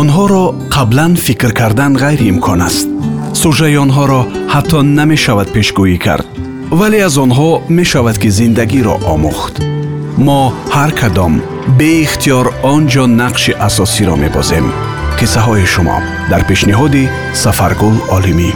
онҳоро қаблан фикр кардан ғайриимкон аст сужаи онҳоро ҳатто намешавад пешгӯӣ кард вале аз онҳо мешавад ки зиндагиро омӯхт мо ҳар кадом беихтиёр он ҷо нақши асосиро мебозем қиссаҳои шумо дар пешниҳоди сафаргул олимӣ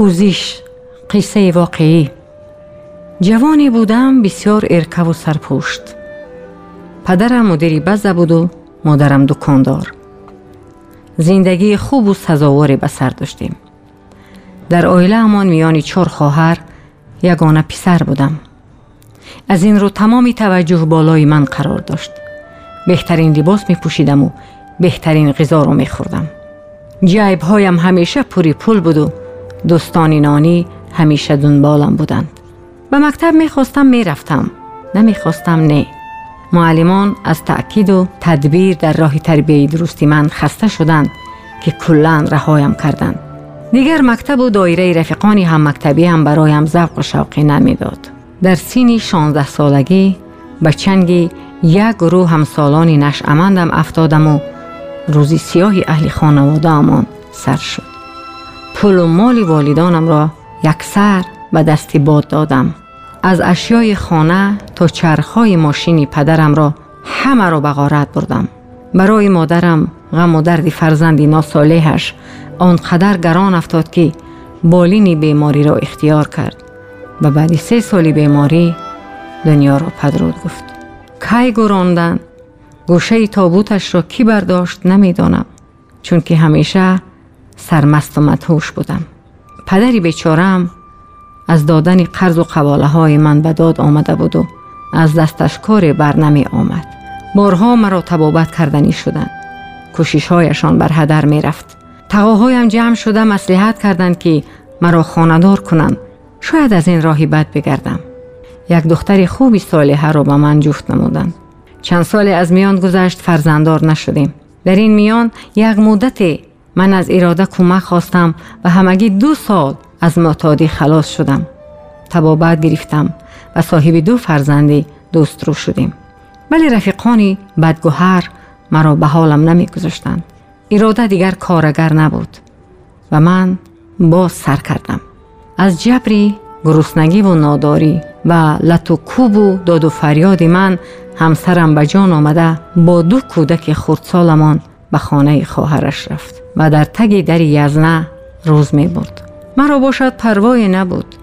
پوزیش قصه واقعی. جوانی بودم بسیار ارکب و سرپوشت. پدرم مدیری بزه بود و مادرم دکاندار. زندگی خوب و سزاواری به سر داشتیم. در آیله امان میانی چهار خواهر یگانه پسر بودم. از این رو تمامی توجه بالای من قرار داشت. بهترین لباس می پوشیدم و بهترین غذا رو می خوردم جایب هایم همیشه پوری پول بود و دوستانی نانی همیشه دنبالم بودند به مکتب می‌خواستم می‌رفتم. نمی‌خواستم نه. معلمان از تأکید و تدبیر در راه تربیه درستی من خسته شدند که کلا رهایم کردند. دیگر مکتب و دایره رفیقانی هم مکتبی هم برایم ذوق و شوقی نمی‌داد. در سینی 16 سالگی به چنگی یک گروه همسالانی نشعمندم افتادم و روزی سیاهی اهل خانواده سر شد. پول و مال والدانم را یکسر به دستی باد دادم. از اشیای خانه تا چرخهای ماشینی پدرم را همه را به غارت بردم. برای مادرم غم و درد فرزندی ناسالهش آنقدر گران افتاد که بالین بیماری را اختیار کرد و بعد سه سالی بیماری دنیا را پدرود گفت. کی گراندن؟ گوشه تابوتش را کی برداشت؟ نمی‌دانم. چون که همیشه سرمست و مدهوش بودم. پدری بیچارم از دادن قرض و قواله های من به داد آمده بود و از دستش کار بر نمی آمد. بارها مرا تبابت کردنی شدند کشیش هایشان بر هدر می رفت تقاهایم جمع شده مسلحت کردند که مرا خاندار کنند. شاید از این راهی بد بگردم. یک دختر خوبی صالحه را به من جفت نمودند. چند سال از میان گذشت فرزندار نشدیم. در این میان یک مدت من از اراده کمک خواستم و همگی دو سال از معتادی خلاص شدم. تبابت گرفتم و صاحب دو فرزندی دوست رو شدیم. ولی رفیقانی بدگوهر مرا به حالم نمی گذاشتند اراده دیگر کارگر نبود و من باز سر کردم. از جبری گرسنگی و ناداری و لط و کوب و داد و فریاد من همسرم به جان آمده با دو کودک خردسالمان به خانه خواهرش رفت و در تگ در یزنه روز می برد. مرا باشد پروای نبود.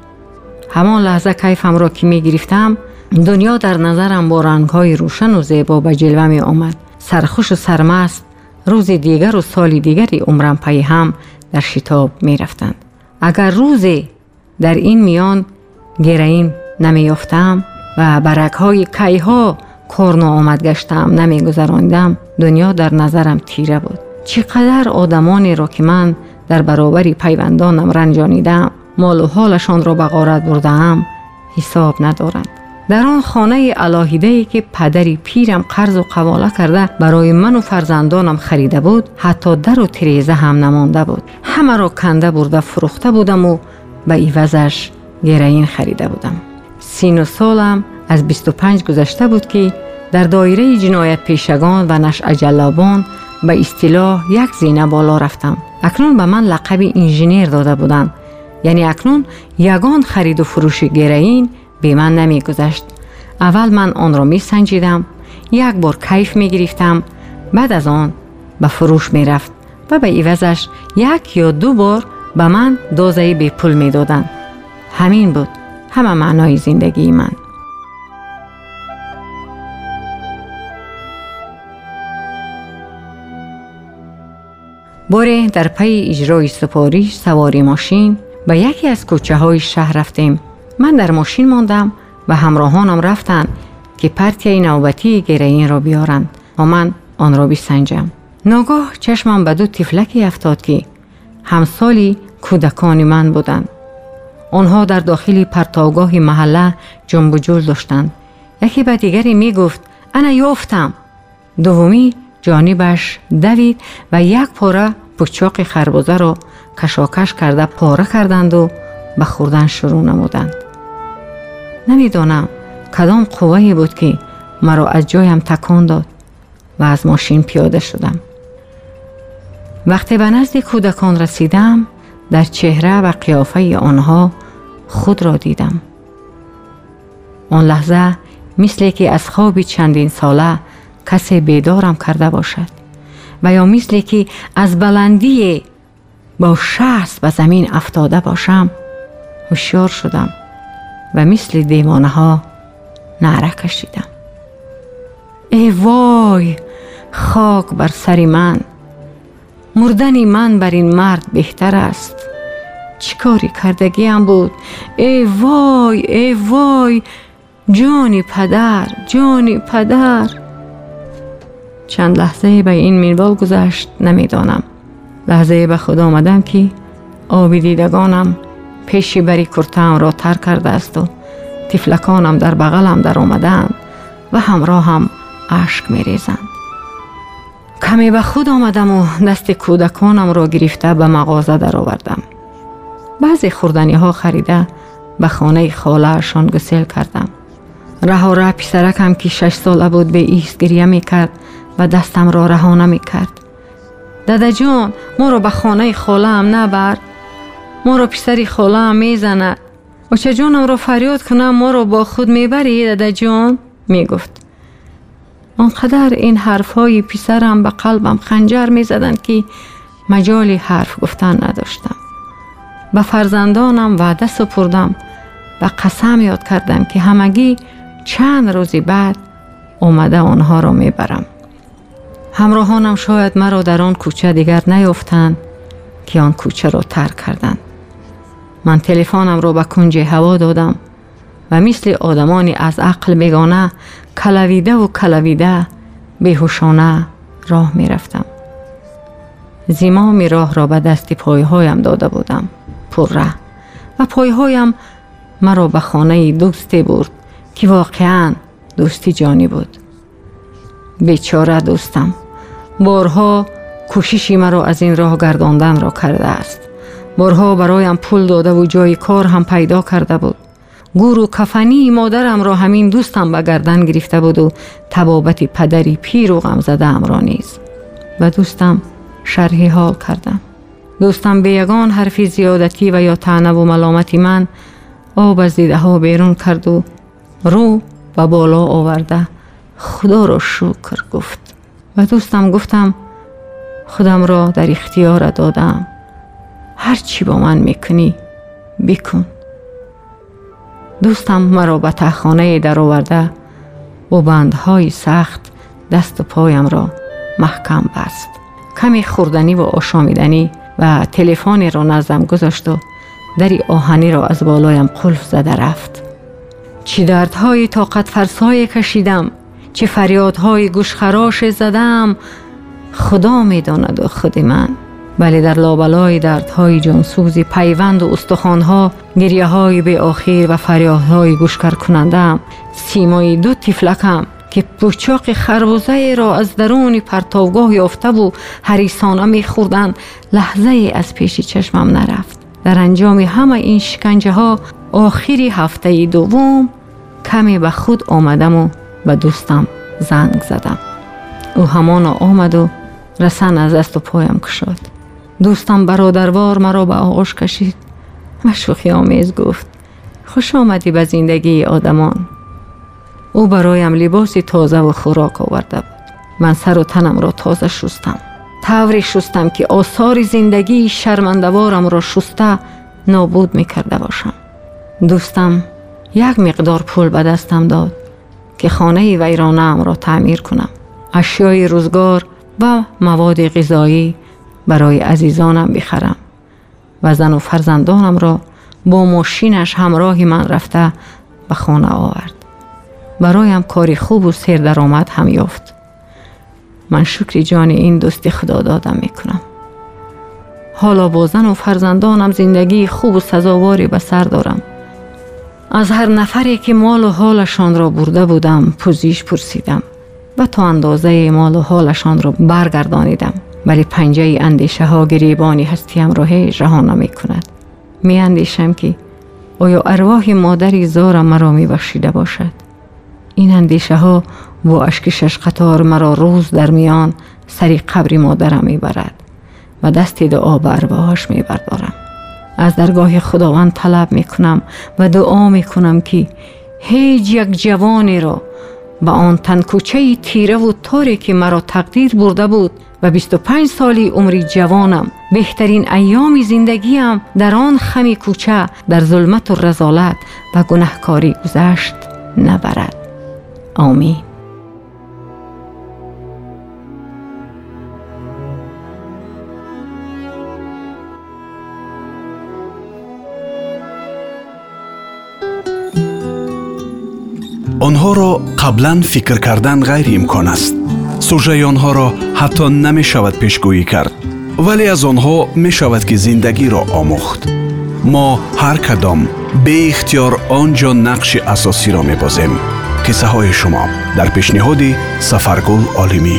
همان لحظه کیفم را که می گرفتم دنیا در نظرم با رنگ های روشن و زیبا به جلوه می آمد. سرخوش و سرمست روز دیگر و سال دیگری عمرم پی هم در شتاب می رفتند. اگر روزی در این میان گرین نمی یافتم و برک های کی ها کار آمد گشتم نمی گذراندم دنیا در نظرم تیره بود. چقدر آدمانی را که من در برابری پیوندانم رنجانیدم. مال و حالشان را به غارت بردم. حساب ندارند. در آن خانه علاهیده ای که پدری پیرم قرض و قواله کرده برای من و فرزندانم خریده بود حتی در و تریزه هم نمانده بود. همه را کنده برده فروخته بودم و به ایوزش گرین خریده بودم. سین و سالم از 25 گذشته بود که در دایره جنایت پیشگان و نشع جلابان به اصطلاح یک زینه بالا رفتم. اکنون به من لقب انجینیر داده بودند. یعنی اکنون یگان خرید و فروش گرین به من نمی گذشت اول من آن را می سنجیدم یک بار کیف می گرفتم بعد از آن به فروش می رفت و به ایوزش یک یا دو بار به من دوزه به پول می دادن. همین بود همه معنای زندگی من. باره در پی اجرای سپاریش سواری ماشین به یکی از کوچه های شهر رفتیم. من در ماشین ماندم و همراهانم رفتند که پرتیه نوبتی گرین را بیارند و من آن را بسنجم ناگاه چشمم به دو تفلکی افتاد که همسالی کودکان من بودند آنها در داخل پرتاگاه محله جنب و جول داشتند. یکی به دیگری می گفت انا یافتم. دومی جانبش دوید و یک پاره پچاق خربوزه را کشاکش کرده پاره کردند و به خوردن شروع نمودند. نمی‌دانم کدام قوه بود که مرا از جایم تکان داد و از ماشین پیاده شدم. وقتی به نزد کودکان رسیدم در چهره و قیافه آنها خود را دیدم. آن لحظه مثل که از خوابی چندین ساله کسی بیدارم کرده باشد. و یا مثل که از بلندی با شخص به زمین افتاده باشم هوشیار شدم و مثل دیوانه ها نعره کشیدم. ای وای خاک بر سری من. مردن من بر این مرد بهتر است. چیکاری کردگیم بود؟ ای وای ای وای. جانی پدر جانی پدر. چند لحظه به این مینوال گذشت نمی‌دانم لحظه به خود آمدم که آبی دیدگانم پیشی بری کرتم را تر کرده است و تفلکانم در بغلم در آمدند و همراه هم اشک می ریزند. کمی به خود آمدم و دست کودکانم را گرفته به مغازه در آوردم. بعضی خوردنی ها خریده به خانه خالهشان گسیل کردم. رها ره پسرکم که شش ساله بود به ایست گریه می کرد و دستم را رهانه می کرد. داده جان ما رو به خانه خاله هم نبر. ما رو پسری خاله هم می زند. و چه جانم رو فریاد کنم ما رو با خود می‌بری داده جان می گفت. آنقدر این حرف های پسرم به قلبم خنجر می زدن که مجالی حرف گفتن نداشتم. به فرزندانم وعده سپردم و قسم یاد کردم که همگی چند روزی بعد اومده آنها را می‌برم. همراهانم شاید مرا در آن کوچه دیگر نیفتند که آن کوچه را ترک کردند. من تلفنم را به کنج هوا دادم و مثل آدمانی از عقل بگانه کلویده و کلویده بیهوشانه راه می رفتم. زیمام راه را به دست پایهایم داده بودم پره و پایهایم مرا به خانه دوستی برد که واقعا دوستی جانی بود بیچاره دوستم بارها کوششی مرا از این راه گرداندن را کرده است. بارها برایم پول داده و جای کار هم پیدا کرده بود. گور و کفنی مادرم را همین دوستم به گردن گرفته بود و تبابت پدری پیر و غم زده را نیز. و دوستم شرحی حال کردم. دوستم به یگان حرفی زیادتی و یا تعنه و ملامتی من آب از دیده ها بیرون کرد و رو و بالا آورده. خدا را شکر گفت. و دوستم گفتم خودم را در اختیار دادم. هر چی با من می‌کنی بکن. دوستم مرا به تخانه در آورده و بندهای سخت دست و پایم را محکم بست. کمی خوردنی و آشامیدنی و تلفنی را نزدم گذاشت و دری آهنی را از بالایم قلف زده رفت. چی دردهای طاقت فرسای کشیدم. چه فریادهای گوشخراش زدم خدا می‌داند و خود من. ولی در لابلای دردهای جانسوزی پیوند و استخوانها گریه های به آخر و فریادهای گوشکر کنندم. سیمای دو تفلکم که پوچاق خربوزه را از درون پرتاوگاه یافته و حریسانه میخوردند لحظه از پیش چشمم نرفت. در انجام همه این شکنجه ها آخری هفته دوم کمی به خود آمدم و ба дӯстам занг задам ӯ ҳамоно омаду расан аз дасту поям кушод. Дӯстам бародарвор маро ба оғӯш кашид ва шӯхиомез гуфт. Хуш омадӣ ба зиндагии одамон ӯ бароям либоси тозаву хӯрок оварда буд. Ман сару танамро тоза шустам. Тавре шустам ки осори зиндагии шармандаворамро шуста нобуд мекарда бошам. Дӯстам як миқдор пул ба дастам дод. که خانه ویرانه را تعمیر کنم. اشیای روزگار و مواد غذایی برای عزیزانم بخرم و زن و فرزندانم را با ماشینش همراه من رفته به خانه آورد. برایم کاری خوب و سیر درآمد هم یافت. من شکر جان این دوستی خدا دادم می‌کنم. حالا با زن و فرزندانم زندگی خوب و سزاواری به سر دارم. از هر نفری که مال و حالشان را برده بودم پوزیش پرسیدم و تا اندازه مال و حالشان را برگردانیدم. ولی پنجه اندیشه ها گریبانی هستیم را هیچ رها نمی کند. می اندیشم که آیا ارواح مادری زار مرا می باشد؟ این اندیشه ها و اشک شش قطار مرا روز در از درگاه خداوند طلب می کنم و دعا می کنم که هیچ یک جوانی را به آن تنکوچه تیره و تاری که مرا تقدیر برده بود و 25 سالی عمری جوانم بهترین ایام زندگیم در آن خمی کوچه در ظلمت و رزالت و گنهکاری گذشت نبرد. آمین. Онҳоро қаблан фикр кардан ғайриимкон аст. Сужаи онҳоро ҳатто намешавад пешгӯӣ кард вале аз онҳо мешавад ки зиндагиро омӯхт. Мо ҳар кадом беихтиёр он ҷо нақши асосиро мебозем қиссаҳои шумо. Дар пешниҳоди сафаргул олимӣ